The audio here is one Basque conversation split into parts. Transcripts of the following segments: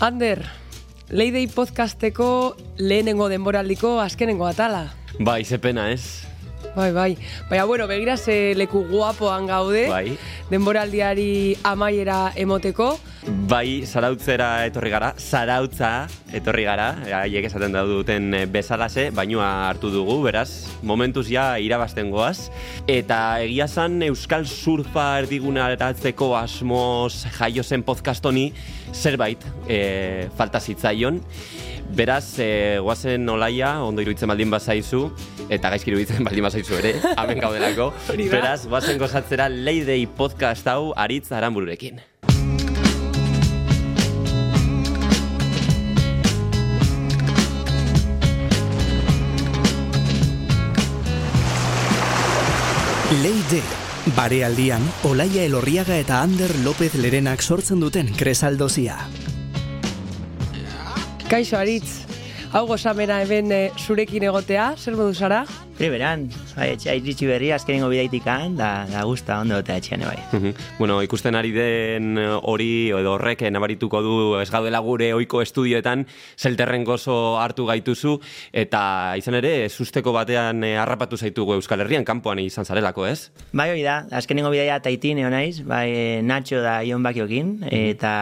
Ander, Leidei podcasteko lehenengo denboraldiko azkenengo atala. Bai, zepena ez. Bai, bai. Baina, bueno, begira ze leku guapoan gaude. Bai. Denboraldiari amaiera emoteko. Bai, zarautzera etorri gara, zarautza etorri gara, haiek esaten da duten bezalase, bainua hartu dugu, beraz, momentuz ja irabazten goaz. Eta egia zan Euskal Surfa erdigunaratzeko asmoz jaio zen podcast honi zerbait e, falta zitzaion. Beraz, e, guazen olaia, ondo iruditzen baldin bazaizu, eta gaizki iruditzen baldin bazaizu ere, hemen gaudelako. Beraz, guazen gozatzera Leidei podcast hau aritz aranbururekin. Leide, barealdian, Olaia Elorriaga eta Ander López Lerenak sortzen duten kresaldozia. Kaixo, aritz. Hau gozamena hemen eh, zurekin egotea, zer modu zara? Primeran, bai, etxea iritsi berri, azkenengo bidaitikan, da, da gusta, ondo eta etxean, bai. Mhm. bueno, ikusten ari den hori edo horrek nabarituko du ez gaudela gure ohiko estudioetan zelterren gozo hartu gaituzu eta izan ere susteko batean eh, harrapatu zaitugu Euskal Herrian kanpoan izan zarelako, ez? Bai, hori da, azkenengo bidaia taitin egon naiz, bai, eh, Nacho da Ion Bakiokin, eta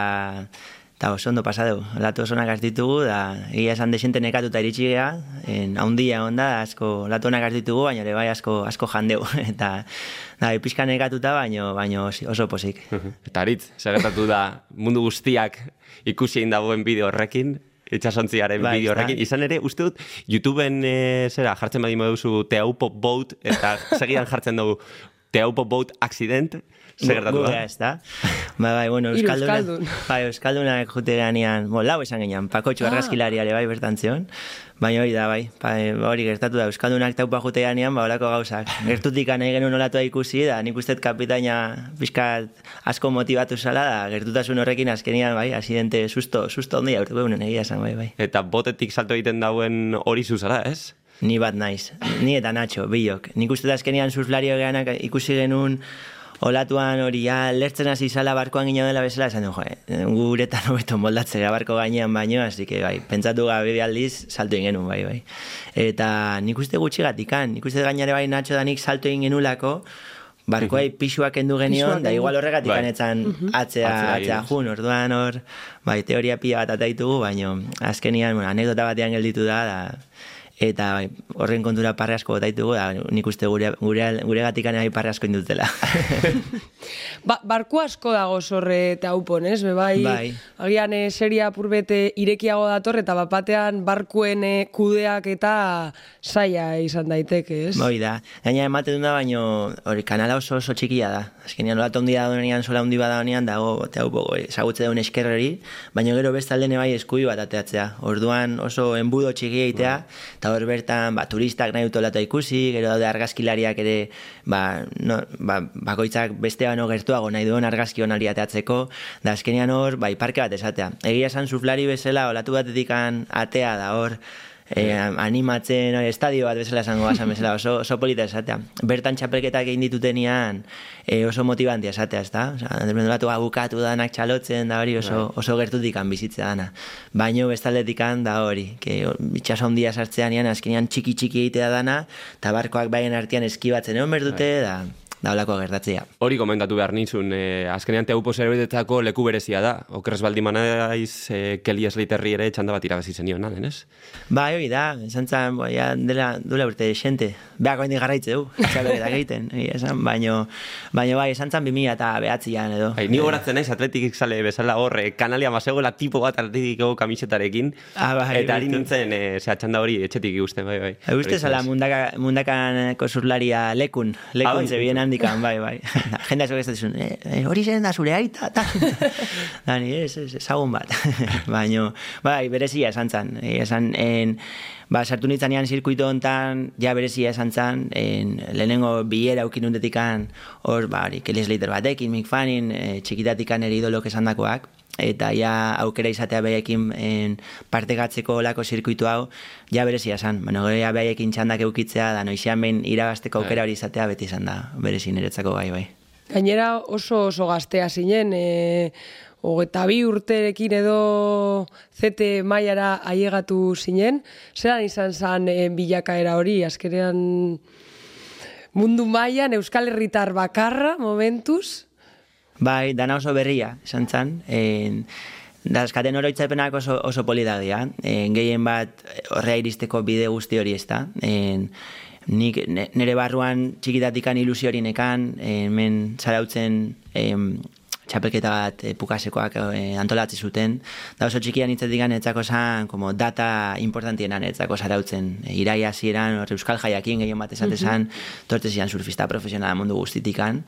eta oso ondo pasadu, latu oso onak ditugu, da egia esan desente nekatuta iritsi geha, en, haundia onda, asko latu onak ditugu, baina ere bai asko, asko jandeu, eta da, pixka nekatuta, baino, baino oso posik. eta aritz, segertatu da mundu guztiak ikusi egin dagoen bideo horrekin, itxasontziaren bai, bideo horrekin. Izan ere, uste dut, YouTubeen e, zera, jartzen badimo duzu Teaupo Boat, eta segidan jartzen dugu Teaupo Boat Accident, segertatu da. ez da. Ba, bai, bueno, Euskalduna. Bai, Euskalduna jute ganean, bo, lau esan genean, pakotxo ah. argazkilariare bai bertan zion. Baina hori da, bai, ba, hori gertatu da, Euskaldunak taupa jute ganean, ba, olako gauzak. Gertutik nahi genuen olatu ikusi, da, nik uste kapitaina pizkat asko motivatu zala, da, gertutasun horrekin azkenian, bai, asidente susto, susto ondi aurtuko egunen egia esan, bai, bai. Eta botetik salto egiten dauen hori zuzara, ez? Ni bat naiz, ni eta Nacho, biok. Nik uste da azkenian zuzlario geanak ikusi genuen olatuan hori ja lertzen hasi zala barkoan gino dela bezala esan du, jo, eh, guretan hobeto moldatze barko gainean baino, así que bai, pentsatu gabe aldiz salto egin genuen bai, bai. Eta nik uste gutxi gatikan, nik uste gainare bai natxo da nik salto egin genulako, barkoai pixuak endu genion, da igual horregatik bai. anetzan atzea, atzea jun, orduan hor, bai, teoria pia bat ataitugu, baino, azkenian, bueno, anekdota batean gelditu da, da, eta bai, horren kontura parre asko botaitugu, da, nik uste gure, gure, gure gatikan nahi parre asko indutela. ba, barku asko dago zorre eta upon, ez? bai, bai. agian e, seria purbete irekiago dator, eta bapatean barkuen e, kudeak eta saia izan daiteke, ez? Bai da, gaina ematen da, baino hori kanala oso oso txikia da. Azkenean, nola tondi da donean, sola hundi bada honean, dago, eta upo, esagutze daun eskerreri, baina gero bestalde bai eskui bat ateatzea. Orduan oso enbudo txikia itea, bai eta hor bertan ba, turistak nahi dut ikusi, gero daude argazkilariak ere ba, no, ba, bakoitzak beste bano gertuago nahi duen argazki honari ateatzeko, da azkenean hor, bai, parke bat esatea. Egia esan suflari bezala, olatu bat edikan atea da hor, e, animatzen oi, estadio bat bezala esango basan bezala oso, oso polita esatea. Bertan txapelketak egin ditutenian e, oso motibantia esatea, ez da? Osa, bukatu danak txalotzen da hori oso, bai. oso gertutik bizitzea dana. Baino bestaldetik da hori, que bitxas ondia sartzean ean, azkenean txiki txiki egitea dana, eta barkoak baien artean eskibatzen egon berdute, bai. da da holako gertatzea. Hori komentatu behar nintzun, e, azkenean teupo zerbetetako leku berezia da. Okrez baldi manaiz, e, Kelly Slaterri ere txanda bat irabazi zenio, naden, ez? Ba, hori da, esan zan, ja, dela, dula urte xente, behako indi garraitze du, txabere da geiten, esan, baino, baino bai, esan zan bimia eta behatzian edo. Bai, ni horatzen naiz atletik sale bezala horre, kanalia masegoela tipo bat atletikiko kamisetarekin, ah, bai, eta harin nintzen, e, zera, txanda hori etxetik ikusten, bai, bai. Bai, zala, mundaka, mundakan kosurlaria lekun, lekun ah, bai, handikan, bai, bai. Jende asko ez dizun, eh, eh, hori zen da zure aita, ta. Dani, ez, ez, ezagun bat. Baina, bai, berezia esan zan. Eh, esan, en, ba, sartu nintzen ean zirkuito ontan, ja berezia esan zan, en, lehenengo biera ukin undetikan, hor, ba, hori, Kelly Slater batekin, Mick Fannin, e, txikitatikan eridolok esan dakoak, eta ja aukera izatea behekin en, parte gatzeko lako zirkuitu hau, ja berezia esan. Bueno, gero ja behekin txandak eukitzea, da noizean behin irabazteko aukera hori izatea beti izan da, berezi niretzako gai bai. Gainera oso oso gaztea zinen, e, hogeta bi urterekin edo zete maiara aiegatu zinen, zeran izan zen e, bilakaera hori, azkenean mundu mailan Euskal Herritar bakarra, momentuz? Bai, dana oso berria, esan zan. En, da, eskaten oroitzapenak oso, oso polidadia. En, gehien bat horrea iristeko bide guzti hori ez da. En, nik nire barruan txikitatikan ilusio hori nekan, hemen zarautzen em, txapelketa bat e, pukasekoak e, antolatzi zuten. Da oso txikian hitzetik etzako zan, como data importantienan etzako zarautzen. E, irai hasieran euskal jaiakin gehien bat esate zan, torte zian surfista profesionala mundu guztitikan.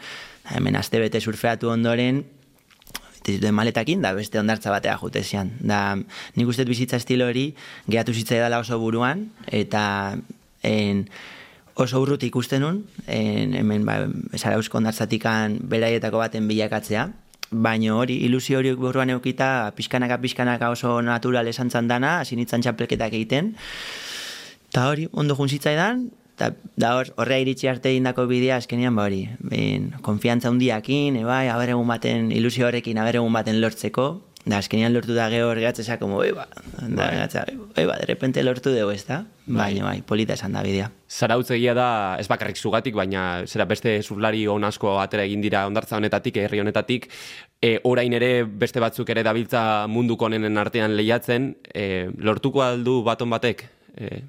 Hemen azte bete surfeatu ondoren, zituen maletakin, da beste ondartza batea jute zian. Da, nik uste bizitza estilo hori, gehatu zitzai dela oso buruan, eta en, oso urrut ikusten nun, en, hemen ba, zarauzko ondartzatikan beraietako baten bilakatzea, baino hori, ilusio hori buruan eukita, pixkanaka, pixkanaka oso natural esan dana, hasi txapelketak egiten. Ta hori, ondo junzitzaidan, eta da hor, horrea iritsi arte indako bidea, azkenian ba hori, ben, konfiantza hundiakin, ebai, haber egun baten, ilusio horrekin, haber egun baten lortzeko, Da, azkenean lortu da geho hor gatzesa, como, eba, da, gatza, eba, de repente lortu dugu, ez da? Bai, bai, polita esan da bidea. Zarautz da, ez bakarrik zugatik, baina zera beste zurlari hon asko atera egin dira ondartza honetatik, herri honetatik, e, orain ere beste batzuk ere dabiltza munduko onenen artean lehiatzen, e, lortuko aldu baton batek? E,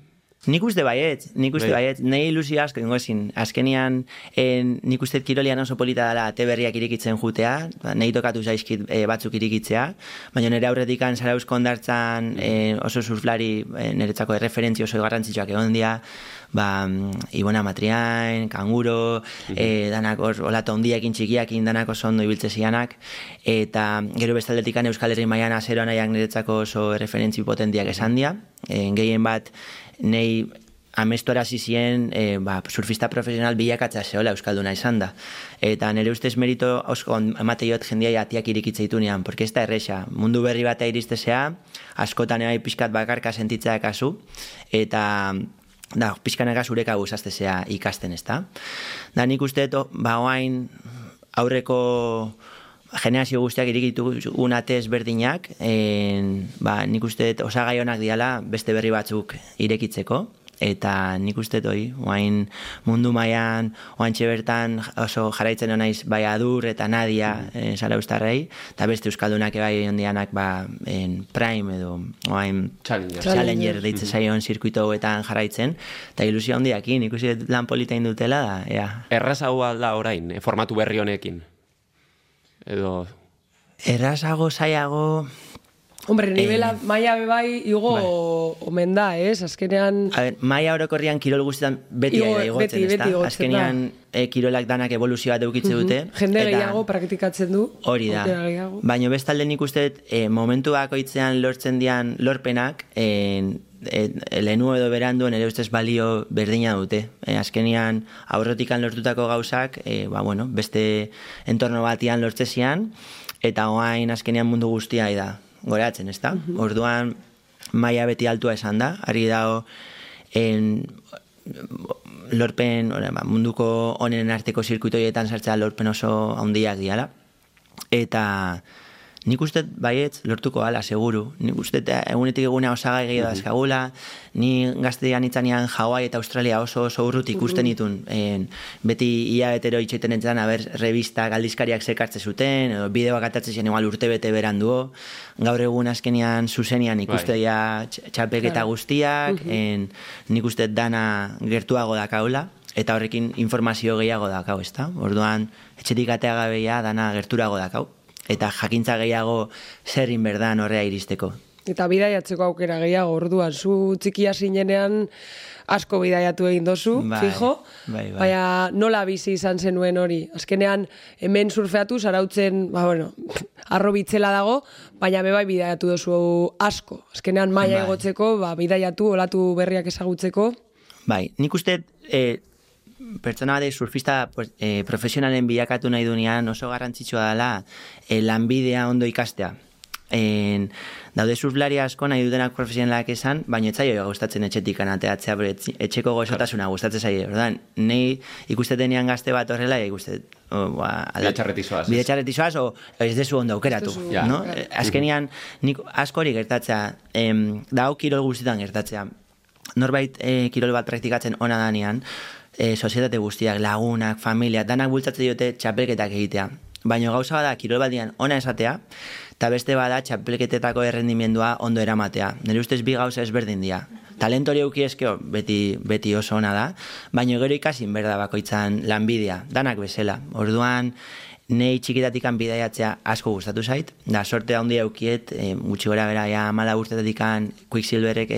Nik uste baiet, nik uste bai. baiet, nahi ilusio asko ingo ezin. Azkenian, en, nik uste kirolian oso polita dela te berriak irikitzen jutea, ba, nahi tokatu zaizkit e, batzuk irikitzea, baina nire aurretik zarauzko ondartzan e, oso surflari e, niretzako referentzio oso garrantzitsuak egon dia, ba, Ibona Matriain, Kanguro, mm -hmm. danak or, olata ondiekin txikiakin danak oso ondo ibiltze zianak, eta gero bestaldetik Euskal Herri maian azero nahiak niretzako oso referentzi potentiak esan dia, e, gehien bat, nei amestora zizien e, ba, surfista profesional bilakatza zehola Euskalduna izan da. Eta nire ustez merito osko emateiot jendiai atiak irikitza itunean, porque ez da erresa. Mundu berri bat iristezea, askotan ebai pixkat bakarka sentitzea kasu, eta da, pixkanaka zureka guzastezea ikasten ez da. Da, nik uste, ba, oain aurreko generazio guztiak irikitu unatez berdinak, en, ba, nik uste osagai honak diala beste berri batzuk irekitzeko, eta nik uste toi, oain mundu mailan oain bertan oso jarraitzen naiz bai adur eta nadia mm. zara ustarrei, eta beste euskaldunak bai ondianak ba, en prime edo oain challenger, challenger deitze mm-hmm. zaion zirkuito hoetan jarraitzen, eta ilusio handiakin, ikusi lan politain dutela da, ea. Errazago alda orain, eh, formatu berri honekin? Edo... Errazago, zaiago... Hombre, nivela eh, maia bebai igo bai. omen da, ez? Azkenean... A ver, maia orokorrian kirol guztietan beti igo, igotzen, beti, beti Azkenean e, kirolak danak evoluzioa deukitze dute. Uh Jende gehiago praktikatzen du. Hori da. Baina bestalde nik uste e, momentuak oitzean lortzen dian lorpenak, e, e, lehenu edo berandu ere ustez balio berdina dute. E, azkenian aurrotikan lortutako gauzak, e, ba, bueno, beste entorno batian lortzezian, eta oain azkenian mundu guztia da, goreatzen, ez da? Orduan, maia beti altua esan da, ari dago, en, lorpen, ba, munduko honen arteko zirkuitoietan sartzea lorpen oso handiak diala. Eta, Nik uste baietz lortuko ala, seguru. Nik uste egunetik egunea osagai gehiago mm dazkagula, ni gaztean itzanean Hawaii eta Australia oso oso urrut ikusten ditun. En, beti ia betero itxeten entzan, haber, revista galdizkariak sekartze zuten, edo bideoak atatzen zen egual urte bete beranduo. Gaur egun azkenian zuzenian ikuste bai. ja txapeketa guztiak, en, nik uste dana gertuago dakaula eta horrekin informazio gehiago dakau, ezta? Orduan, etxetik ateagabeia dana gerturago dakau eta jakintza gehiago zerrin berdan horrea iristeko. Eta bidaiatzeko aukera gehiago, orduan, zu txikia zinenean asko bidaiatu egin dozu, bai, fijo, bai, bai. baina nola bizi izan zenuen hori. Azkenean, hemen surfeatu, zarautzen, ba, bueno, arro bitzela dago, baina bebai bidaiatu dozu asko. Azkenean, maia bai. egotzeko, ba, bidaiatu, olatu berriak ezagutzeko. Bai, nik uste, eh, pertsona bat surfista pues, e, profesionalen bilakatu nahi dunean oso garrantzitsua dela e, lanbidea ondo ikastea. en, daude surflari asko nahi dutenak profesionalak esan, baina etzaio gustatzen etxetik anateatzea, etxeko gozotasuna gustatzen zaio. Ordan, nei ikustetenean gazte bat horrela, ikuste o, ba, bide txarretizoaz, o ez dezu ondo aukeratu. No? Eh, azkenian, nik askori gertatzea, em, dao kirol guztietan gertatzea. Norbait e, kirol bat praktikatzen ona danean, e, sozietate guztiak, lagunak, familia, danak bultzatzen diote txapelketak egitea. Baina gauza bada kirol badian ona esatea, eta beste bada txapelketetako errendimendua ondo eramatea. Nire ustez bi gauza ezberdin dira. Talentori euki eskeo beti, beti oso ona da, baina gero ikasin berda bakoitzan lanbidea, danak bezala. Orduan, nei txikitatik bidaiatzea asko gustatu zait, da sorte handi aukiet, e, gutxi gora bera, ja mala urtetetik Quicksilverek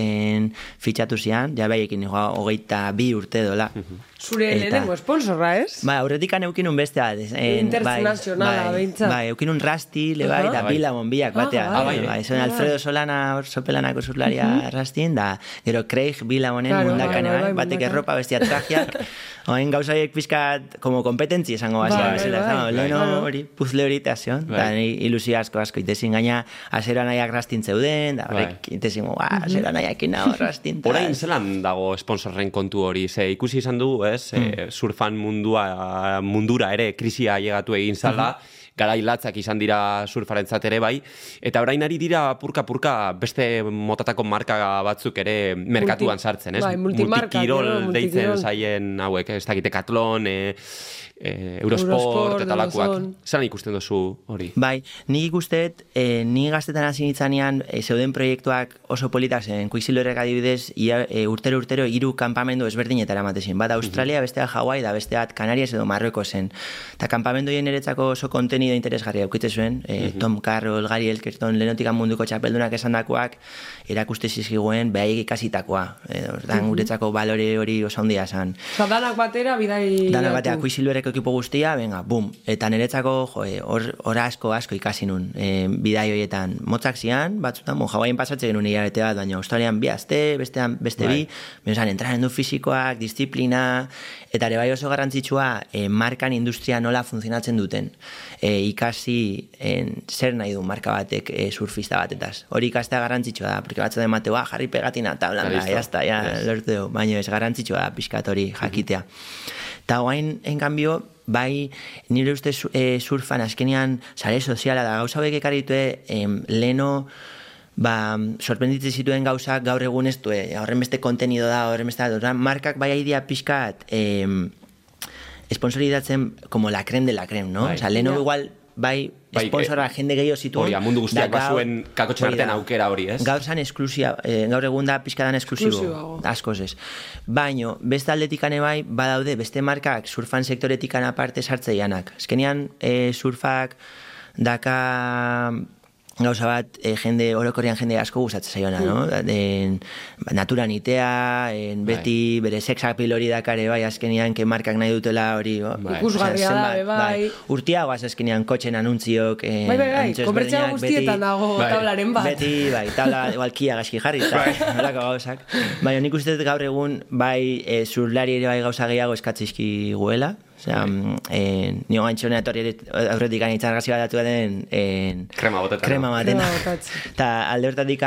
fitxatu zian, ja behiekin hogeita bi urte dola. Mhm. Zure eta, lehenengo esponsorra, ez? Ba, aurretik eukin un beste bat. Internazionala, bai, bai, bai, eukin un rasti, le bai, da bila monbiak batea. Ah, bai, bai, bai, Alfredo Solana, sopelanako zurlaria uh -huh. rastin, da, gero Craig, bila monen claro, mundakane, bai, bai, bai, batek erropa, bestia trajiak, oen gauza horiek pizkat, como kompetentzi esango bai, bai, bai, bai, leno hori, puzle hori, eta zion, da, ilusio asko asko, itezin gaina, azera nahiak rastin zeuden, da, horrek, itezin, ba, azera nahiak ina rastin. Horain zelan dago sponsorren kontu hori, ze ikusi izan du, ez? Mm. surfan mundua mundura ere krisia llegatu egin zala. Mm -hmm garailatzak izan dira surfarentzat ere bai, eta orain ari dira purka-purka beste motatako marka batzuk ere merkatuan sartzen, ez? Bai, multimarka, deitzen zaien hauek, ez dakite katlon, e, e, Eurosport, Eurosport eta lakuak. Zeran ikusten duzu hori? Bai, nik ikustet, e, nik gaztetan hasi nitzanean, e, zeuden proiektuak oso politak zen, kuizilorek adibidez, ia, e, urtero urtero hiru kanpamendu ezberdinetara matezin. Bat Australia, bestea Hawaii, da besteat Canarias edo Marrueko zen. Eta kanpamendoien eretzako oso kontenido interesgarria aukite zuen, e, Tom Carroll, Gary Elkerton, lenotikan munduko txapeldunak esandakoak, erakuste zizkiguen, behai ikasitakoa. E, dan, guretzako balore hori oso handia zen. danak batera, bidai... Danak batera, ekipo guztia, venga, bum. Eta niretzako, jo, hor, hor asko, asko ikasi nun, e, bidai horietan. Motzak zian, batzutan, bon, jauain pasatzen genuen hilabete bat, baina Australian bi azte, bestean, beste bai. bi, benzan, entraren du fizikoak, disiplina, eta ere bai oso garrantzitsua, e, markan industria nola funtzionatzen duten. E, ikasi, en, zer nahi du marka batek e, surfista batetaz. Hori ikastea garrantzitsua da, porque batzen ematea, ah, jarri pegatina, tablan, ja, jazta, ja, yes. lortu baina ez garrantzitsua da, pixkat hori jakitea. Eta guain, en cambio, bai, nire uste e, surfan azkenean sare soziala da, gauza hauek ekaritue leno ba, sorprenditzen zituen gauzak gaur egun ez du, horren beste kontenido da, horren beste da, markak bai idea pixkat eh, esponsoridatzen como la creme de la creme, no? Bai. O sea, leno igual bai, bai esponsorra eh, jende gehiago zituen. Hori, mundu guztiak basuen kakotxen artean aukera hori, ez? Gaur zan esklusia, eh, gaur egun da pizkadan esklusibo. Askoz ez. Baino, beste aldetikane bai, badaude, beste markak surfan sektoretikan aparte sartzeianak. Ezkenian, eh, surfak daka gauza bat, e, jende, orokorrian jende asko gustatzen zaiona, mm. no? En, ba, naturan itea, en, bai. beti bere sex appeal hori dakare, bai, azkenian, ke markak nahi dutela hori, bai. ikusgarria da, bai. bai. Urtia guaz azkenian kotxen anuntziok, en, bai, bai, bai, komertzia guztietan dago bai. tablaren bat. Beti, bai, tabla, igual kia gaski jarri, eta bai. gauzak. Bai, nik uste gaur egun, bai, e, zurlari ere bai gauza gehiago eskatzizki guela, Osea, bai. eh, nio gaintxo etorri aurretik gani txargazi bat datu den en, krema botatzen. Krema botatzen. Eta alde hortatik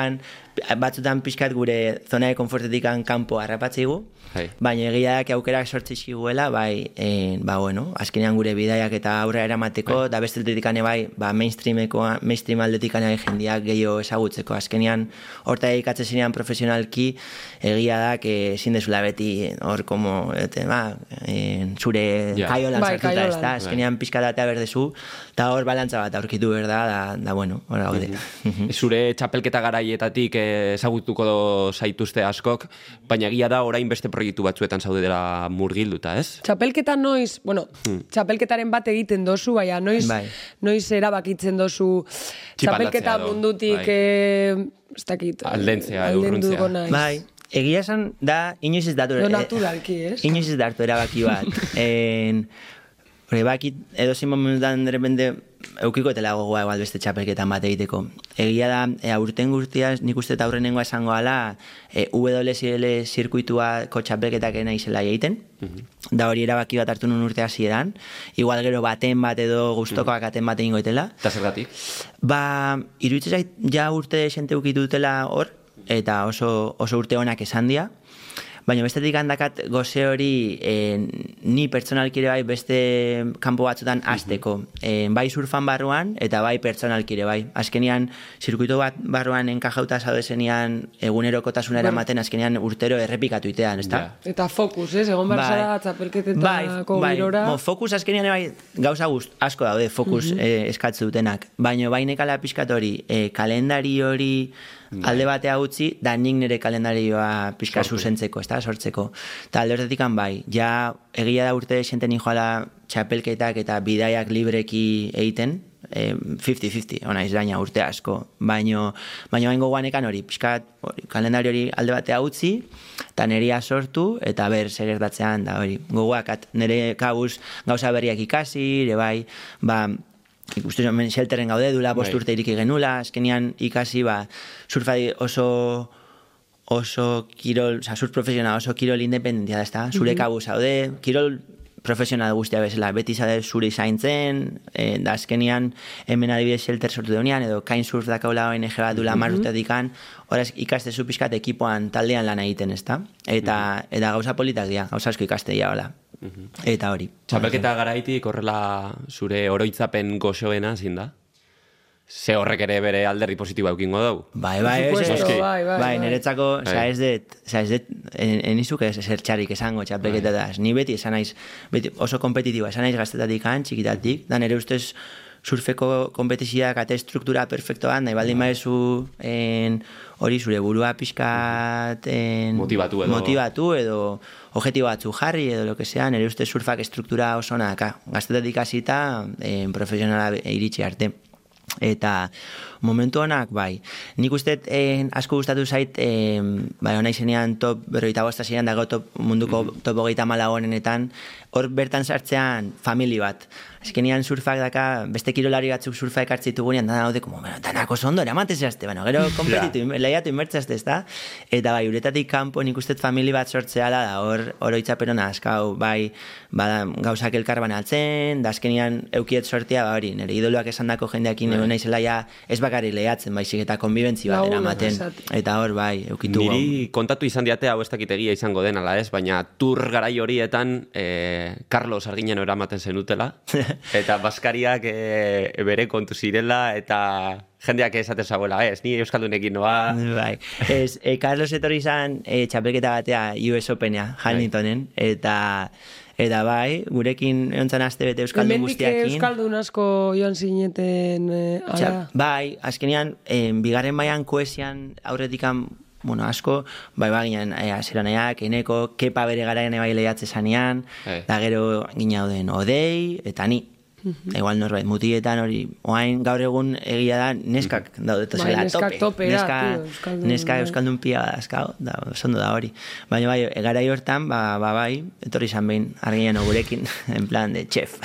batzutan pixkat gure zona de konfortetik kanpo harrapatzeigu, Hai. Baina egia da, aukerak sortzizki guela, bai, en, ba, bueno, azkenean gure bidaiak eta aurre eramateko, bai. da beste aldetikane bai, ba, mainstreameko, mainstream aldetikane bai jendiak gehiago ezagutzeko. Azkenean, horta egikatzen zinean profesionalki, egia da, que ezin dezula beti, hor, como, ete, ba, en, zure yeah. kaiolan bai, sartuta, ez da, azkenean bai. pixka datea berdezu, eta hor balantza bat aurkitu berda, da, da, bueno, hor gaude. Mm Zure txapelketa garaietatik ezagutuko zaituzte askok, baina egia da, orain beste proiektu proiektu batzuetan zaude dela murgilduta, ez? Txapelketa noiz, bueno, hmm. txapelketaren bat egiten dozu, baina noiz, bai. noiz erabakitzen dozu txapelketa mundutik, bai. eh, ez dakit, aldentzea, urruntzea. Bai, egia esan da, inoiz ez datu... No eh, naturalki, ez? Inoiz ez datu erabaki bat. en, Hore, bakit, edo zin momentan, de repente, eukiko etela gogoa egual beste txapelketan bat egiteko. Egia da, e, aurten guztiaz, nik uste eta aurrenengoa esango ala, e, WSL zirkuituako txapelketak izela egiten, mhm. da hori erabaki bat hartu nun urte hasieran, igual gero baten bat edo guztokoak mm aten bat egingo etela. Eta zergatik? Ba, iruditzen zait, ja urte xente ukitutela hor, eta oso, oso urte honak esan dia, Baina bestetik handakat goze hori e, ni pertsonalkire bai beste kanpo batzutan azteko. E, bai surfan barruan eta bai pertsonalkire bai. Azkenian, zirkuito bat barruan enkajauta zaudezenean egunerokotasunera bai. maten azkenian urtero errepikatu itean, ez Eta fokus, ez? Egon bai. zara txapelketetako bai, bai. Mo, fokus azkenian bai gauza gust, asko daude fokus mm -hmm. eskatze dutenak. Baina bai nekala pixkat hori, e, kalendari hori Bai. Alde batea utzi, da nik nire kalendarioa pixka zuzentzeko, ez da, sortzeko. Eta alde horretik bai, ja egia da urte xenten joala txapelketak eta bidaiak libreki egiten, 50-50, e, ona izraina urte asko, baino, baino baino guanekan hori, pixka kalendario hori alde batea utzi, eta neria sortu, eta ber, segertatzean, da hori, goguak, nire kabuz gauza berriak ikasi, ere bai, ba, ikustu hemen shelteren gaude dula bost bai. urte iriki genula, azkenian ikasi ba, surfa oso oso kirol, oza, surf profesional, oso kirol independentia da, ezta? Zure mm -hmm. kabu zaude, kirol profesional guztia bezala, beti zade zure zaintzen, e, da azkenian hemen adibidez shelter sortu deunean, edo kain surf da kaula ONG bat dula mm -hmm. dikan, horaz ikaste zu pixkat ekipoan taldean lan egiten, ezta? Eta, mm -hmm. eta gauza politak dira, gauza asko ikaste dira, hola. Mhm. Eta hori. Txapelketa garaitik horrela zure oroitzapen goxoena zin da? Ze horrek ere bere alderri positiboa eukingo dugu? Bai, bai, bai, bai, bai, bai, niretzako, bai. ez dut, ez dut, enizuk ez zer txarik esango txapelketa da, ni beti esan naiz, beti oso kompetitiboa, esan naiz gaztetatik an, txikitatik, da nire ustez surfeko kompetizioak ate struktura perfectoan, nahi baldin maezu en, hori zure burua pixkat en, motivatu edo, motivatu edo objetibo batzu jarri edo lo que sea, nire uste surfak estruktura oso naka. Gaztetetik hasita en, profesionala iritsi arte. Eta momentu honak, bai, nik uste eh, asko gustatu zait, eh, bai, hona izenean top berroita bosta ziren dago top, munduko mm -hmm. top hogeita malagonenetan, hor bertan sartzean famili bat. Azkenian surfak daka, beste kirolari batzuk surfa ekartzi gunean, dana daude, como, bueno, danako zondo, eramatez jazte, bueno, gero kompetitu, yeah. lehiatu inbertzazte, ez da? Eta bai, uretatik kanpo nik uste famili bat sortzea da, hor oroitzaperona askau, bai, bada, gauzak elkar banatzen, da azkenian eukiet sortia, ba, hori, nire idoluak esan dako jendeakin, yeah. naizela ja, ez bakari lehiatzen, baizik eta konbibentzi bat eramaten, eta hor, bai, eukitu. Niri kontatu izan diate hau ez dakitegia izango den, ala ez, baina tur garai horietan, eh, Carlos Arginen eramaten zenutela, eta baskariak e, bere kontu zirela eta jendeak esaten zagoela, ez, ni Euskaldunekin noa. Bai, ez, e, Carlos etorri izan e, txapelketa batea US Openia, Hamiltonen, eta eta bai, gurekin eontzan azte bete Euskaldun guztiakin. Hemendik Euskaldun asko joan zineten e, Bai, azkenean, e, bigarren baian koesian aurretikan bueno, asko, bai bai ginen, e, eneko, kepa bere gara bai lehiatze zanean, hey. da gero gina den odei, eta ni, -hmm. Igual norbait mutietan hori, oain gaur egun egia da neskak mm -hmm. daude bai, zela tope. tope neska, euskaldun, neska bai. euskaldun pia da, da, sondo da hori. Baina bai, egara hortan, ba, ba bai, etorri izan behin, argian gurekin, en plan de chef.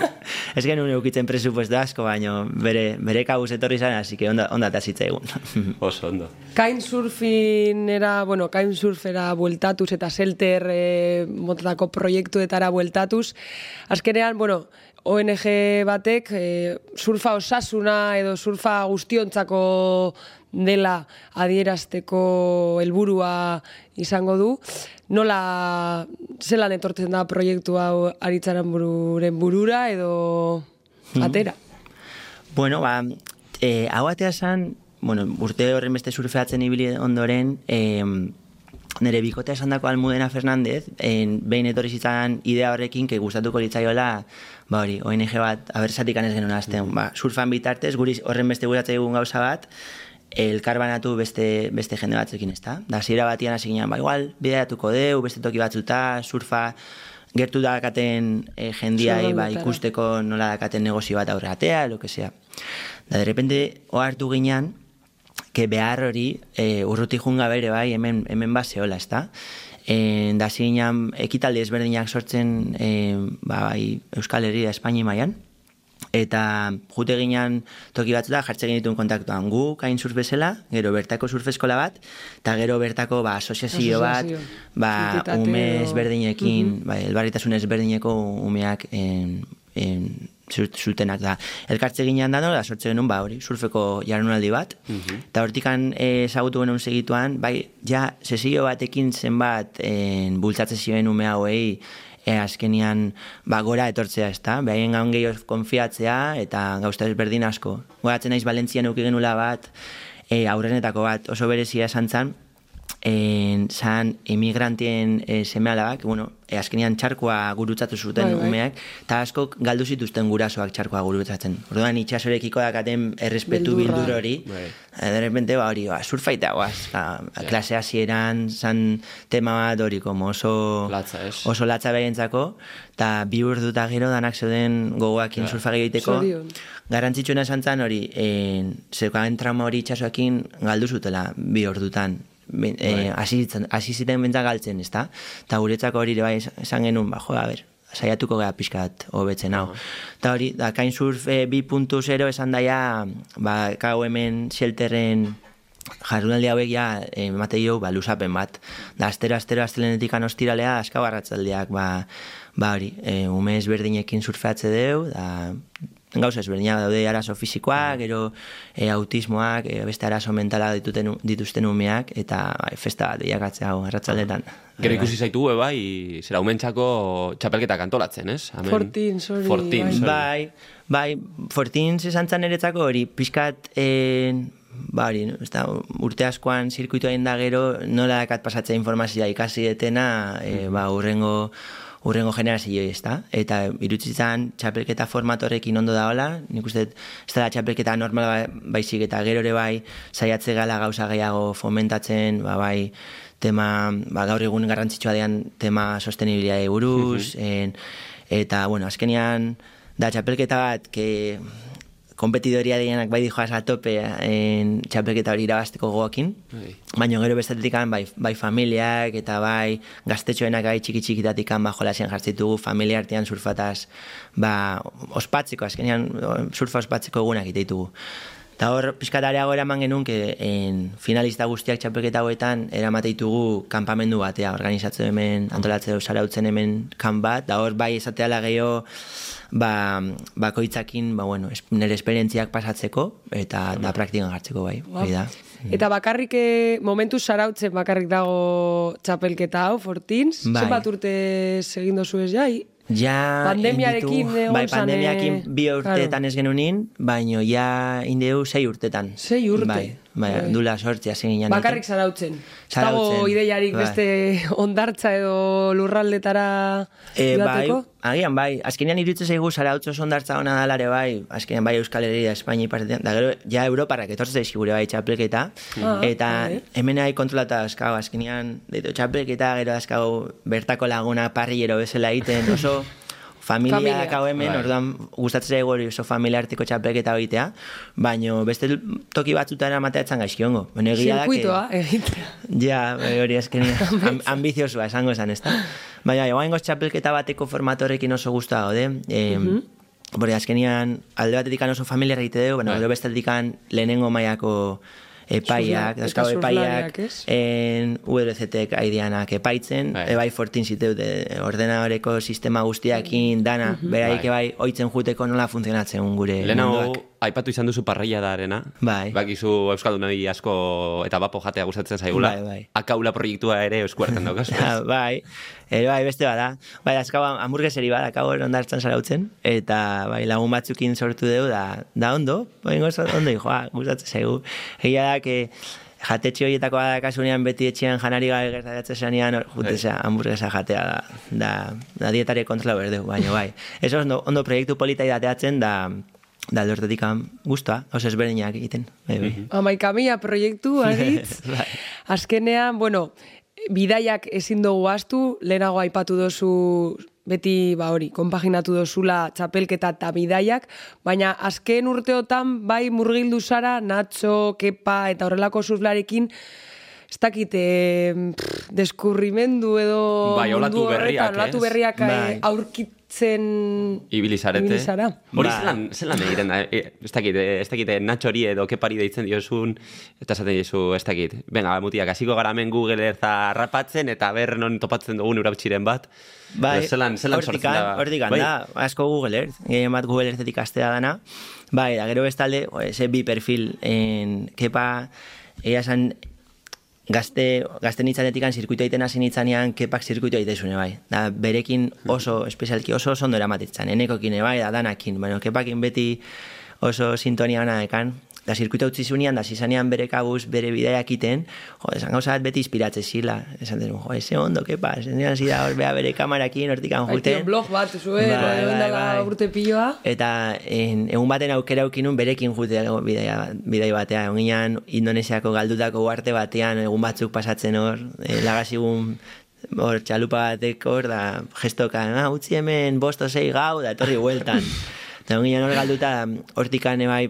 Ez genuen eukitzen presupuesto asko, baina bere, bere kabuz etorri izan, así que onda, onda tasitza egun. Oso ondo. Kain surfin era, bueno, kain surfera bueltatuz eta selter eh, motatako proiektuetara bueltatuz. Azkenean, bueno, ONG batek e, surfa osasuna edo surfa guztiontzako dela adierazteko helburua izango du. Nola zelan etortzen da proiektu hau aritzaran bururen burura edo hmm. atera? Bueno, ba, e, hau atea zan, bueno, urte horren beste surfeatzen ibili ondoren, e, nire bikote esan dako Almudena Fernandez, en, behin etorri zitzan idea horrekin, que gustatuko litzaiola, ba hori, ONG bat, abertzatik anez genuen azten, ba, surfan bitartez, guri horren beste guratzea egun gauza bat, elkar banatu beste, beste jende batzekin, ezta? Da, zira batian hasi ginen, ba, igual, bideatuko deu, beste toki batzuta, surfa, gertu dakaten e, jendiai, ba, ikusteko nola dakaten negozio bat aurreatea, lo que sea. Da, de repente, oartu ginean, que behar hori e, urruti junga bere bai hemen, hemen baseola, ezta? E, da zinean ekitaldi ezberdinak sortzen e, ba, bai, Euskal Herria Espaini maian Eta jute ginean toki batzuta jartzen genituen kontaktuan gu, kain surf bezala, gero bertako surfeskola bat, eta gero bertako ba, asoziazio bat, ba, ume ezberdinekin, uh -huh. ba, elbarritasun ezberdineko umeak en, en, zutenak da. Elkartze ginean da, da sortze genuen, ba, hori, surfeko jarunaldi bat, eta hortikan ezagutu genuen segituan, bai, ja, sesio batekin zenbat en, bultzatze zioen ume hauei, e, azkenian ba, gora etortzea, ez da? Behaien gaun gehiago konfiatzea eta gauzta ezberdin asko. Goratzen naiz Valentzian euki genula bat, e, aurrenetako bat oso berezia esan zan, en, zan emigrantien e, seme alabak, bueno, e, azkenean txarkoa gurutzatu zuten bai, bai. umeak, eta asko galdu zituzten gurasoak txarkoa gurutzatzen. Orduan itxasorekiko dakaten errespetu bildur hori, bai. e, de repente, ba, hori, ba, surfaita, guaz, ba, ja. klase hasieran zan tema bat hori, como oso latza, oso latza behentzako, eta bi urduta gero danak zeuden gogoakin ja. surfage egiteko, garantzitsuena esan zan hori, e, zeukagen trauma hori itxasoakin galdu zutela bi ordutan, eh, hasi ziten bentsa galtzen, ezta? Ta guretzako hori bai esan genuen, ba, jo, a ber, saiatuko gara pixkat hobetzen hau. Ta hori, da, kain surf e, 2.0 esan daia, ba, kau hemen shelterren jarunaldi hauek ja, e, jo, ba, lusapen bat. Da, astero, astero, astelenetik anostiralea, aska barratzaldeak, ba, ba hori, e, ume ezberdinekin surfeatze deu, da, gauza ezberdina daude arazo fisikoak, gero e, autismoak, e, beste arazo mentala dituten, dituzten umeak, eta bai, festa bat diakatzea hau, erratzaldetan. Gero ikusi zaitu, e, bai, zera umentzako txapelketak antolatzen, ez? Amen. Fortin, sorry. Fortin, sorry. Bai, bai, fortin zizan zan eretzako hori, pixkat, e, ba hori, urte askoan zirkuitu egin da gero, nola dakat pasatzea informazioa ikasi etena, e, ba, urrengo, urrengo generazio ez da, eta irutzitzen txapelketa formatorekin ondo da hola, nik uste, ez da txapelketa normal ba, baizik eta gero ere bai saiatze gala gauza gehiago fomentatzen, ba, bai, tema, ba, gaur egun garrantzitsua dean tema sostenibilitate buruz, en, eta, bueno, azkenian, da txapelketa bat, que kompetidoria dienak bai dijoaz a tope en txapelketa hori irabazteko goakin. Bai. Baina gero bestetik bai, bai familiak eta bai gaztetxoenak bai txiki txikitatik ba jolasian jartzitugu familia artean surfataz ba, ospatzeko, azkenean surfa ospatzeko egunak iteitugu. Eta hor, pizkatareago eraman genuen, que en finalista guztiak txapelketa hauetan eramateitugu kanpamendu batea, organizatzen hemen, antolatzen zarautzen hemen kan bat, da hor bai esatea gehiago ba, bakoitzakin ba, bueno, nire esperientziak pasatzeko eta da praktikan hartzeko bai. bai da. Eta bakarrik eh, momentu sarautzen bakarrik dago txapelketa hau, Fortins. Bai. Zer bat urte segin dozu ez jai? Ja, pandemiarekin egon bai, pandemiarekin bi urteetan ez genunin, baino ja indeu sei urtetan. Sei urte? Bai, bai, bai. dula sortzi hasi ginen. Bakarrik zarautzen. Zago ideiarik bai. beste ondartza edo lurraldetara e, Bai, agian bai. Azkenean iruditzen zaigu zarautzo ondartza ona dalare bai. Azkenean bai Euskal Herria, Espainia ipartetan. Da gero, ja Europarak etortzen zaiz gure bai txapleketa. Ah, eta bai. hemen nahi kontrolata azkago. Azkenean, deitu txapleketa, gero azkago bertako laguna parrillero bezala egiten. Oso, familia, familia. kau hemen, bai. orduan gustatzen zaigu hori oso familia artiko txapelketa egitea, baino beste toki batzutan amatea etzan gaizkiongo. Bueno, egia da que... egitea. Ja, bai, hori esken ambiciosua esango esan, ez da? Baina, joan txapelketa bateko formatorekin oso guztua gaude. Eh, mm -hmm. Bore, azkenian, alde batetik oso familia egite dugu, bueno, bai. beste lehenengo maiako epaiak, dazkau epaiak, en URCTek aidianak epaitzen, bai. ebai fortin ziteu de ordenadoreko sistema guztiakin dana, mm -hmm. beraik bai. ebai oitzen juteko nola funtzionatzen gure Lehenago, aipatu izan duzu parreia da arena. Bai. Bakizu Euskal Dunai asko eta bapo jatea gustatzen zaigula. Bai, bai. Akaula proiektua ere eskuartan daukaz. bai. Ere bai, beste bada. Bai, azkau hamburgueseri bada, akau ondartzen zarautzen. Eta bai, lagun batzukin sortu dugu, da, da ondo. Bai, ondo, joa, gustatzen zaigu. Egia da, que jatetxe horietako da kasunean beti etxean janari gabe gertatzen zanean jutezea bai. hamburguesa jatea da, da, da dietare kontrola berdeu, baina bai. Eso ondo, ondo proiektu polita idateatzen da da lortetik guztua, oso ezberdinak egiten. Bai, bai. Amaika mila proiektu, agitz. bai. Azkenean, bueno, bidaiak ezin dugu astu, lehenago aipatu dozu beti ba hori, konpaginatu dozula txapelketa eta bidaiak, baina azken urteotan bai murgildu zara, Nacho, Kepa eta horrelako surflarekin, ez dakit, deskurrimendu edo bai, horretan, berriak, olatu berriak eh, bai. Hartzen ibilizarete. ibilizara. Hori Ba. zelan, zelan egiten da, e, ez dakit, e, ez dakit, e, natxori edo kepari deitzen diozun, eta esaten dizu, ez dakit. Venga, mutiak, hasiko gara hemen Google Earth harrapatzen, eta ber non topatzen dugun urabtxiren bat. Bai, Edo zelan, zelan sortzen da. Hortikan Bai. da, asko Google Earth, gehien bat Google Earthetik astea dana. Bai, da gero bestalde, ze bi perfil, en, kepa, egia esan, gazte, gazte nitzanetik zirkuito egiten hasi nitzanean kepak zirkuito egitezune bai. Da, berekin oso, espezialki oso oso ondo eramatetzen, enekokin bai, da danakin, bueno, kepakin beti oso sintonia gana dekan, da zirkuito utzi zunean, da zizanean bere kabuz, bere bidaiak iten, jo, esan gauza bat beti inspiratze zila, esan den, jo, eze ondo, kepa, esan den zida hor bea bere kamarakin hortikan juten. tio, blog bat, zuen, Bai, bai, bai, urte piloa. Eta en, egun baten aukera aukinun berekin jute bidai, bidai batea. Egun ginen Indonesiako galdutako uarte batean egun batzuk pasatzen hor, e, lagazigun hor txalupa batek hor, da gestoka, ah, utzi hemen bosto sei gau, da etorri bueltan. Eta hor galduta, hortikan ebai,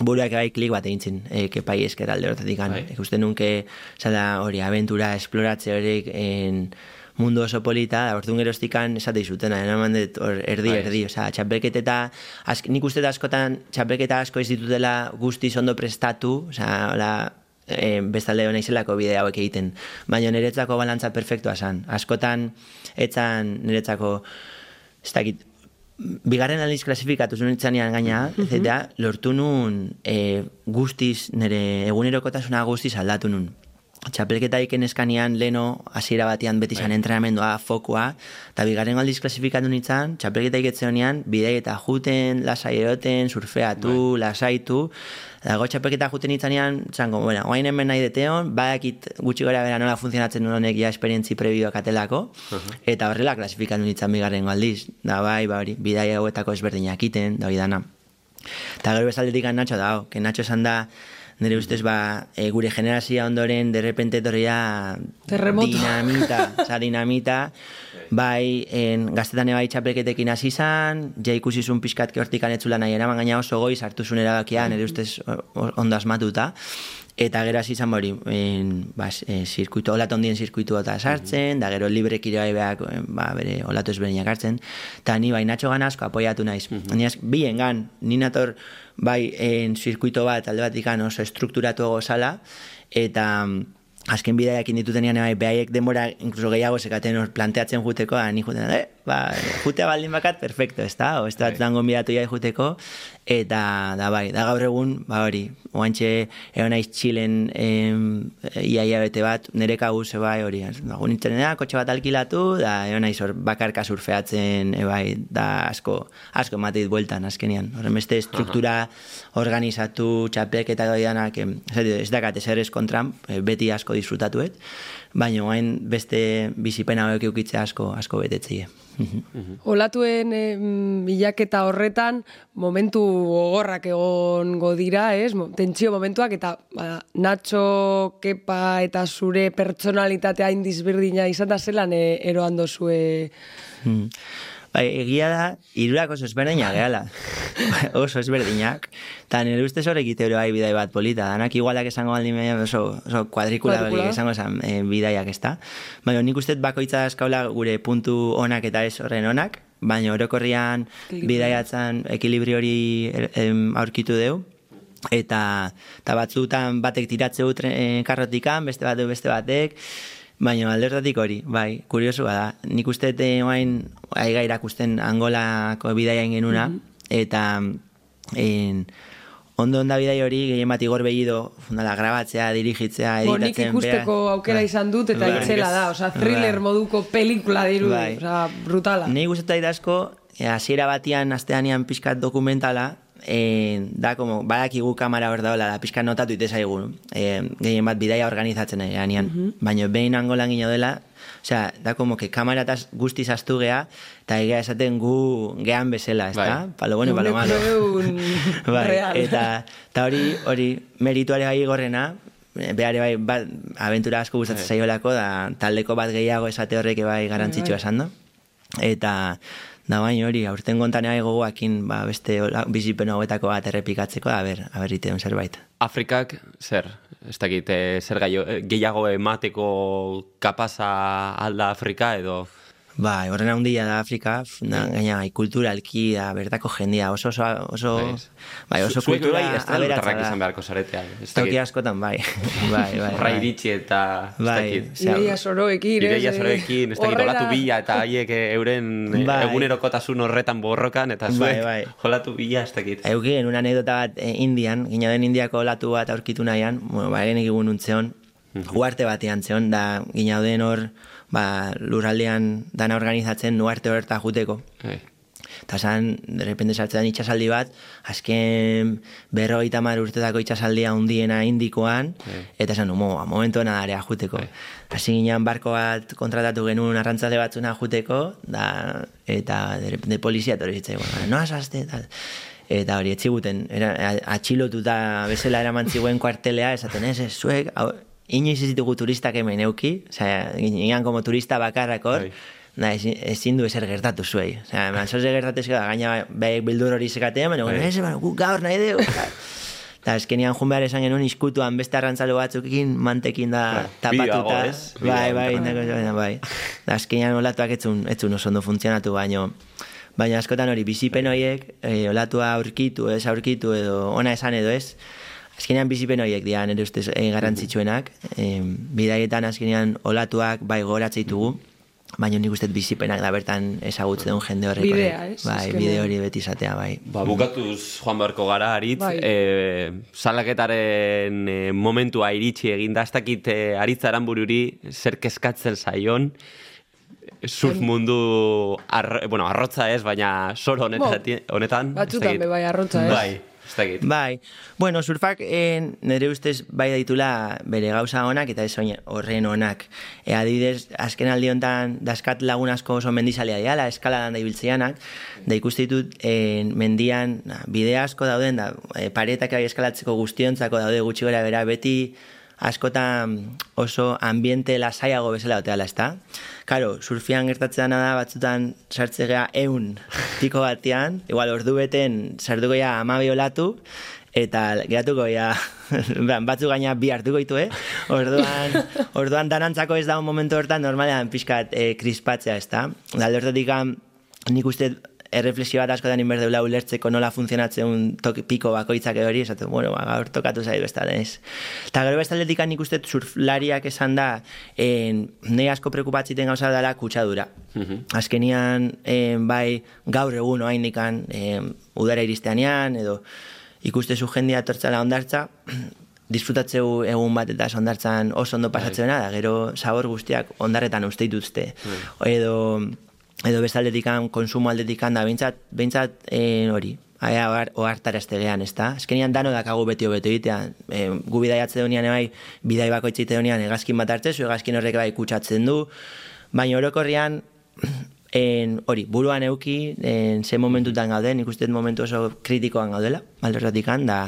buruak bai klik bat egin e, kepai esker alde hortatik. Bai. Ikusten nunke, zala hori, aventura, esploratze horiek, en, mundu oso polita, da, orduan geroztikan esate izutena, eraman dut hor erdi, Bai. erdi, osea, txapelketa, ask, nik uste askotan txapelketa asko ez ditutela guztiz ondo prestatu, osea, hola, e, bestalde naizelako bide hauek egiten. Baina niretzako balantza perfektua zan. Askotan, etzan niretzako, ez dakit, bigarren aldiz klasifikatu zuen itzanean gaina, eta lortu nun e, guztiz, nire egunerokotasuna guztiz aldatu nun. Txapelketa iken eskanean leno hasiera batean beti zan entrenamendua, fokua, eta bigarren aldiz klasifikatu nintzen, txapelketa iketze honean, bidei eta juten, lasai eroten, surfeatu, lasaitu, Dago txapelketa juten itzanean, zango, bueno, oain hemen nahi deteon, badakit gutxi gora bera nola funtzionatzen honek ja esperientzi prebioak atelako, eta horrela klasifikatu nintzen bigarren aldiz. Da bai, ba hori, bidai hauetako ezberdinak iten, da hori dana. Eta gero bezaldetik Nacho dago, que Nacho esan da, nire ustez ba, e, gure generazia ondoren, de repente etorria dinamita, oza, dinamita, bai, en, gaztetan bai txapelketekin hasi ja ikusi zuen pixkat hortikan etzula nahi eraman gaina oso goiz hartu zuen erabakia, nire ustez ondo asmatuta, eta gero hasi izan hori, en, ba, e, zirkuitu, olatu ondien zirkuitu eta sartzen, da gero libre bai beak, ba, bere olatu ezberdinak hartzen, eta ni bai natxo asko apoiatu naiz. Ni az, bien gan, ni nator bai en zirkuito bat alde batikan oso strukturatu gozala, eta mm, azken bidaiakin ditutenean bai, behaiek denbora incluso gehiago sekaten planteatzen juteko, da, ni juten, eh, ba, jutea baldin bakat, perfecto, ez da, o ez da, Bai. gonbidatu jai juteko, eta, da bai, da gaur egun, ba hori, oantxe, egon naiz txilen em, iaia bete bat, nire kabuz, bai, hori, dago interneta, kotxe bat alkilatu, da, egon naiz hor bakarka surfeatzen, e, bai, da asko, asko ematit bueltan, azkenian, horren beste struktura organizatu, txapelketa doi danak, em, ez dakat ez kontran, eh, beti asko disfrutatuet, baina gain beste bizipena hauek eukitzea asko, asko betetzie. Olatuen eh, mm, bilaketa horretan momentu gogorrak egongo dira, ez? Tentsio momentuak eta ba, Nacho, Kepa eta zure pertsonalitatea indizberdina izan da zelan e, eroan dozue Mm. Bai, egia da, irurak oso ezberdinak gehala. oso ezberdinak. Eta nire ustez horrek iteoro bai bidai bat polita. Danak igualak esango baldin media oso, oso kuadrikula esango esan e, bidaiak ez da. Baina nik uste bakoitza eskaula gure puntu onak eta ez horren onak. Baina orokorrian bidaiatzen ekilibrio hori em, aurkitu deu. Eta, eta batzutan batek tiratzeu tren, karrotikan, beste batek beste batek, Baina aldertatik hori, bai, kuriosua da. Nik uste eh, oain, aiga irakusten angolako bidaia genuna, eta en, ondo onda bidai hori, gehien bat igor behido, fundala, grabatzea, dirigitzea, Bo, nik editatzen. ikusteko bera- aukera Bai. izan dut eta Bai. itzela da, osea, thriller Bai. moduko pelikula diru, Bai. osea, brutala. Ni gustatzen asko, eh, hasiera batian asteanian pixkat dokumentala, eh, da como badakigu kamera hor daola, da pixkat notatu ite zaigu. Eh, gehien bat bidaia organizatzen eganean. Baina behin angolan gino dela, Osea, da como que kameratas guztiz astu gea, eta egia esaten gu gean bezala, ez da? Bai. Palo bueno, palo malo. Bai, real. eta, eta hori, hori, merituare bai gorrena, behare bai, bat, aventura asko gustatzen zaiolako, da taldeko bat gehiago esate horrek bai garantzitsua esan da. Eta, da baina hori, aurten gontan bai gogoakin, ba, beste bizipen hauetako bat errepikatzeko, da, ber, aber iteon zerbait. Afrikak, zer? Ez dakit, eh, zer gaio, eh, gehiago emateko kapaza alda Afrika edo... Bai, horren handia da Afrika, na, gaina bai, kulturalki da, bertako jendia, oso, oso, oso, bai, oso Zuek kultura bai, ez da izan beharko zaretean. ez Toki askotan, bai, bai, bai. Bai. iritsi eta... ez Bai, dakit. Soroekin, ez? Ideia eh, zoroekin, ez dakit, horrela- olatu bila eta haiek eh, euren eh, Bai. egunerokotasun horretan borrokan, eta Bai, zuek bai. olatu bila ez dakit. Eukien, una anedota bat eh, Indian, gina den Indiako olatu bat aurkitu nahian, bueno, ba, genek egun untzeon, uarte batean zeon, da gina den hor, ba, lurraldean dana organizatzen nuarte horreta juteko. Bai. Eta zan, de repente sartzen itxasaldi bat, azken berrogeita mar urtetako itxasaldia hundiena indikoan, eta zan, mo, momentu nadarea juteko. Hasi ginean barko bat kontratatu genuen arrantzale batzuna juteko, da, eta de repente polizia etorri zitzaigun, no asazte, tal. Eta hori, etxiguten, era, atxilotuta bezala eraman ziguen kuartelea, esaten ez, ez, zuek, inoiz ez ditugu turistak hemen euki, osea, ginean como turista bakarrak hor, Bai. Da, ezin, ezin du ezer gertatu zuei. Osea, man, zoze gertatezko da, gaina behek bildur hori zekatean, baina, Bai. ez, baina, guk gaur nahi dugu. Eta azkenian jun behar esan genuen iskutuan beste arrantzalo batzukin mantekin da Bai, tapatuta. Bai, bai, bai, bai. Da azkenian olatuak etzun, etzun oso ondo funtzionatu, baino, baina askotan hori bizipen horiek, e, olatua aurkitu, ez aurkitu edo ona esan edo ez, azkenean bizipen horiek dira nire ustez e, garrantzitsuenak, e, bidaietan azkenean olatuak bai goratzen ditugu, baina nik uste dut bizipenak da bertan ezagutzen duen jende horrek. Bidea, horrek. ez? Bai, bide hori beti izatea, bai. Ba, bukatuz joan beharko gara, aritz, Bai. e, salaketaren e, momentua iritsi eginda, ez dakit e, aritz aranbururi zer kezkatzen zaion, surf mundu, arro, bueno, arrotza ez, baina soro honetan, honetan ez batzutan be bai arrotza, ez? Bai, ez dakit. Bai, bueno, surfak eh, nire ustez bai daitula bere gauza onak eta ez horren onak. E, adibidez, azken aldi honetan daskat lagun asko oso mendizalea diala, eskaladan da ibiltzeanak, da ikuste ditut eh, mendian na, bide asko dauden, da, e, paretak bai eskalatzeko guztiontzako daude gutxi gora bera, beti askotan oso ambiente lasaiago bezala oteala, ezta? Karo, surfian gertatzen da batzutan sartzea eun tiko batean, igual ordu beten sartuko ja amabi olatu, eta geratuko ja, batzu gaina bi hartuko ditu, eh? Orduan, orduan danantzako ez da un momentu hortan normalean pixkat eh, krispatzea, ez da? Hortatik nik uste erreflexio bat askotan inberdeula ulertzeko nola funtzionatzen un toki piko bakoitzak hori, esaten, bueno, ba, gaur tokatu zaitu ez da, ez. Eta gero bestaldetik nik uste surflariak esan da, en, nahi asko prekupatziten gauza dela kutsadura. Azkenian, en, bai, gaur egun oaindikan, en, udara iristeanean, edo ikuste zu jendia etortzala ondartza, disfrutatzeu egun bat eta ondartzan oso ondo pasatzena, da gero sabor guztiak ondarretan uste dituzte. Edo, edo bestaldetikan, konsumo aldetikan da, behintzat, behintzat eh, hori, aia ohartarazte gehan, ez da? Azkenian dano dakagu beti hobeto egitea. E, gu bidaiatze deunian bai, bidai bakoitzite deunian egazkin bat hartzezu, egazkin horrek bai kutsatzen du, baina orokorrian, en, hori, buruan euki, en, ze momentutan gauden, nik uste dut momentu oso kritikoan gaudela, aldorratikan, da,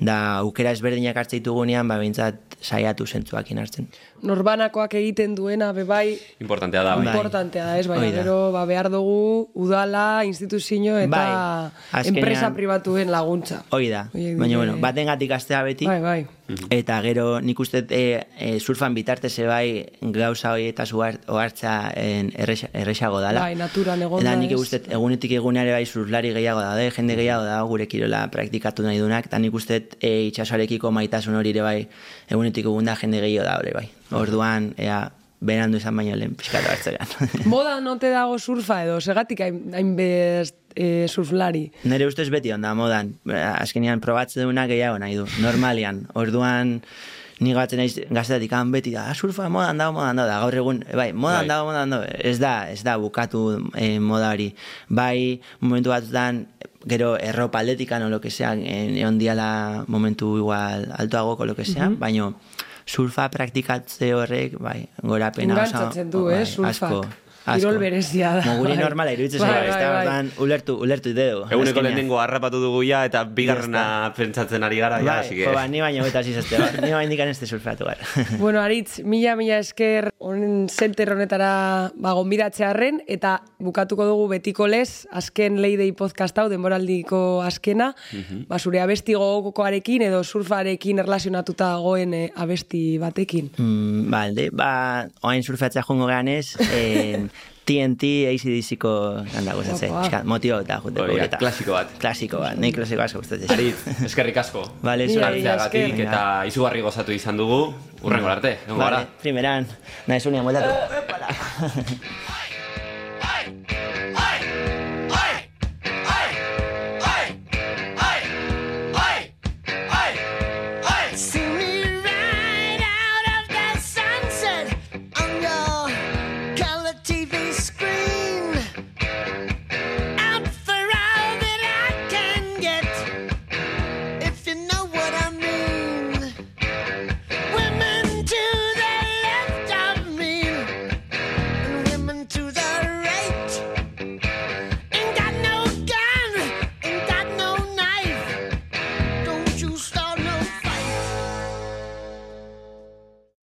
da aukera ezberdinak hartze ditugunean, ba, behintzat saiatu zentzuakin hartzen. Norbanakoak egiten duena, be bai, Importantea da, bai. Bai. importantea da, ez? Da. gero ba, behar dugu udala, instituzio eta Bai. Azkenean- enpresa pribatuen laguntza. Hoi da, baina bueno, baten gatik astea beti, Bai, bai. Eta gero nik uste e, e, surfan bitartez bai gauza hori eta ohartza en, erresa, erresago dala. Bai, naturan egonda, Eta nik uste egunetik egunare bai surflari gehiago daude, jende gehiago da gure kirola praktikatu nahi dunak, eta nik uste e, itxasoarekiko maitasun hori ere bai egunetik egunda jende gehiago da hori bai. Orduan, ea, berandu izan baino lehen pixkatu hartzean. Moda note dago surfa edo, segatik hain- hainbest e, surflari. Nere ustez beti onda modan, Eh, azkenean probatze duna gehiago nahi du, normalian. Orduan, ni gatzen naiz gaztetik han beti da, ah, surfa modan dago, modan dago, da gaur egun, bai, modan Bai. dago, modan dago, ez da, ez da bukatu eh, moda hori. Bai, momentu batzutan, gero erropa atletikan o lo que sea, egon diala momentu igual altoago o lo que sea, baino surfa praktikatze horrek, bai, gorapena oso- Engantzatzen du, bai, eh, surfak. asko, asko. Kirol berezia da, Moguri bai. normala iruditzen Bai, zaigu, ez da, bai, bai. ulertu, ulertu ideo. Eguneko lehenengo harrapatu dugu ja, eta bigarrena pentsatzen ari gara, ja, Bai, así que... ba, ni baino eta zizazte, ba, ni baino indikan ez te surfatu gara. Bueno, Aritz, mila mila esker honen zenter honetara ba, gonbidatzearren, eta bukatuko dugu betiko lez, azken leidei podcast hau, denboraldiko azkena, ba, zure abesti gogokoarekin edo surfarekin erlazionatuta dagoen eh, abesti batekin. Mm, balde, ba, oain surfeatzea jongo gehan ez, eh, TNT ACDC-ko handago zatzen. Motio eta jute Hori, klasiko bat. Klasiko bat, nahi klasiko asko gustatzen. Aritz, eskerrik asko. Vale. Hartzeagatik eta izugarri gozatu izan dugu. Urrengo arte, gara. Vale, primeran, nahi zunean, bueltatu.